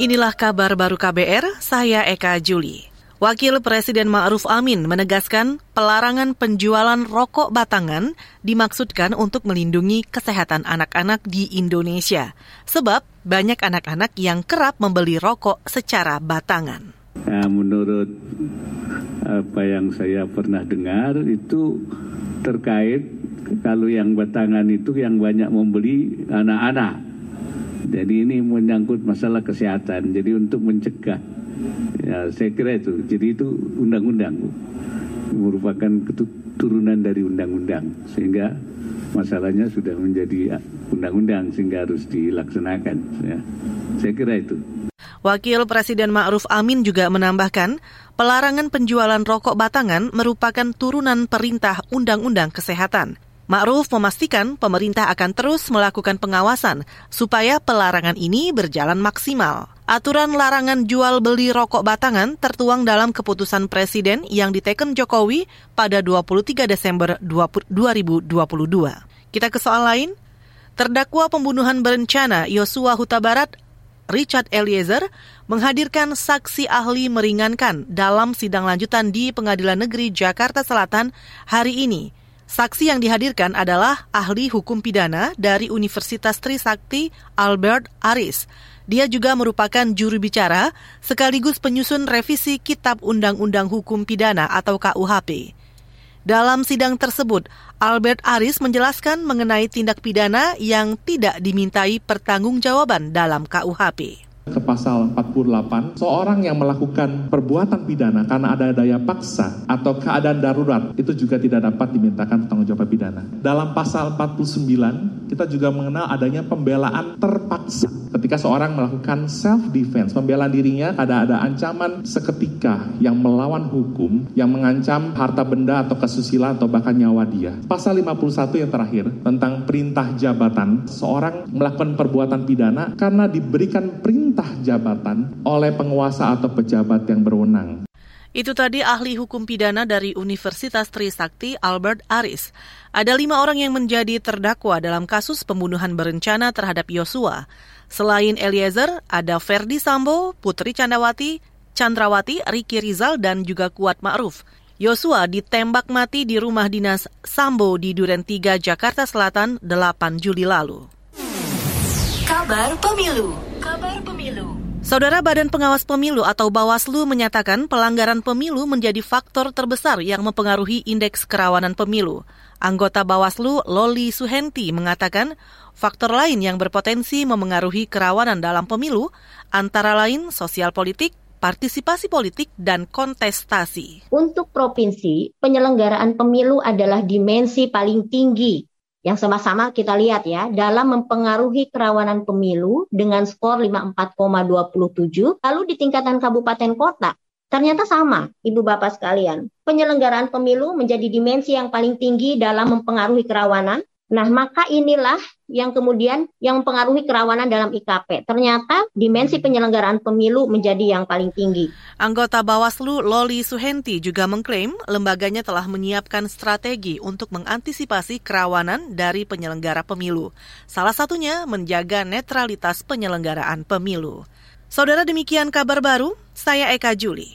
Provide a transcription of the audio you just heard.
Inilah kabar baru KBR, saya Eka Juli. Wakil Presiden Ma'ruf Amin menegaskan pelarangan penjualan rokok batangan dimaksudkan untuk melindungi kesehatan anak-anak di Indonesia. Sebab banyak anak-anak yang kerap membeli rokok secara batangan. Nah, menurut apa yang saya pernah dengar itu terkait kalau yang batangan itu yang banyak membeli anak-anak. Jadi ini menyangkut masalah kesehatan. Jadi untuk mencegah, ya saya kira itu. Jadi itu undang-undang merupakan keturunan dari undang-undang sehingga masalahnya sudah menjadi undang-undang sehingga harus dilaksanakan. Ya. Saya kira itu. Wakil Presiden Ma'ruf Amin juga menambahkan, pelarangan penjualan rokok batangan merupakan turunan perintah Undang-Undang Kesehatan. Ma'ruf memastikan pemerintah akan terus melakukan pengawasan supaya pelarangan ini berjalan maksimal. Aturan larangan jual beli rokok batangan tertuang dalam keputusan Presiden yang diteken Jokowi pada 23 Desember 2022. Kita ke soal lain. Terdakwa pembunuhan berencana Yosua Huta Barat Richard Eliezer menghadirkan saksi ahli meringankan dalam sidang lanjutan di Pengadilan Negeri Jakarta Selatan hari ini. Saksi yang dihadirkan adalah ahli hukum pidana dari Universitas Trisakti Albert Aris. Dia juga merupakan juru bicara sekaligus penyusun revisi Kitab Undang-Undang Hukum Pidana atau KUHP. Dalam sidang tersebut, Albert Aris menjelaskan mengenai tindak pidana yang tidak dimintai pertanggungjawaban dalam KUHP ke pasal 48, seorang yang melakukan perbuatan pidana karena ada daya paksa atau keadaan darurat itu juga tidak dapat dimintakan pertanggungjawaban pidana. Dalam pasal 49, kita juga mengenal adanya pembelaan terpaksa ketika seorang melakukan self defense, pembelaan dirinya ada ada ancaman seketika yang melawan hukum yang mengancam harta benda atau kesusilaan atau bahkan nyawa dia. Pasal 51 yang terakhir tentang perintah jabatan, seorang melakukan perbuatan pidana karena diberikan perintah jabatan oleh penguasa atau pejabat yang berwenang. Itu tadi ahli hukum pidana dari Universitas Trisakti Albert Aris. Ada lima orang yang menjadi terdakwa dalam kasus pembunuhan berencana terhadap Yosua. Selain Eliezer, ada Ferdi Sambo, Putri Candrawati, Chandrawati, Riki Rizal, dan juga Kuat Ma'ruf. Yosua ditembak mati di rumah dinas Sambo di Duren 3, Jakarta Selatan 8 Juli lalu. Kabar Pemilu Kabar Pemilu. Saudara Badan Pengawas Pemilu atau Bawaslu menyatakan pelanggaran pemilu menjadi faktor terbesar yang mempengaruhi indeks kerawanan pemilu. Anggota Bawaslu Loli Suhenti mengatakan faktor lain yang berpotensi memengaruhi kerawanan dalam pemilu antara lain sosial politik, partisipasi politik, dan kontestasi. Untuk provinsi, penyelenggaraan pemilu adalah dimensi paling tinggi yang sama-sama kita lihat ya dalam mempengaruhi kerawanan pemilu dengan skor 54,27 lalu di tingkatan kabupaten kota ternyata sama Ibu Bapak sekalian. Penyelenggaraan pemilu menjadi dimensi yang paling tinggi dalam mempengaruhi kerawanan Nah, maka inilah yang kemudian yang mempengaruhi kerawanan dalam IKP. Ternyata dimensi penyelenggaraan pemilu menjadi yang paling tinggi. Anggota Bawaslu Loli Suhenti juga mengklaim lembaganya telah menyiapkan strategi untuk mengantisipasi kerawanan dari penyelenggara pemilu. Salah satunya menjaga netralitas penyelenggaraan pemilu. Saudara demikian kabar baru, saya Eka Juli.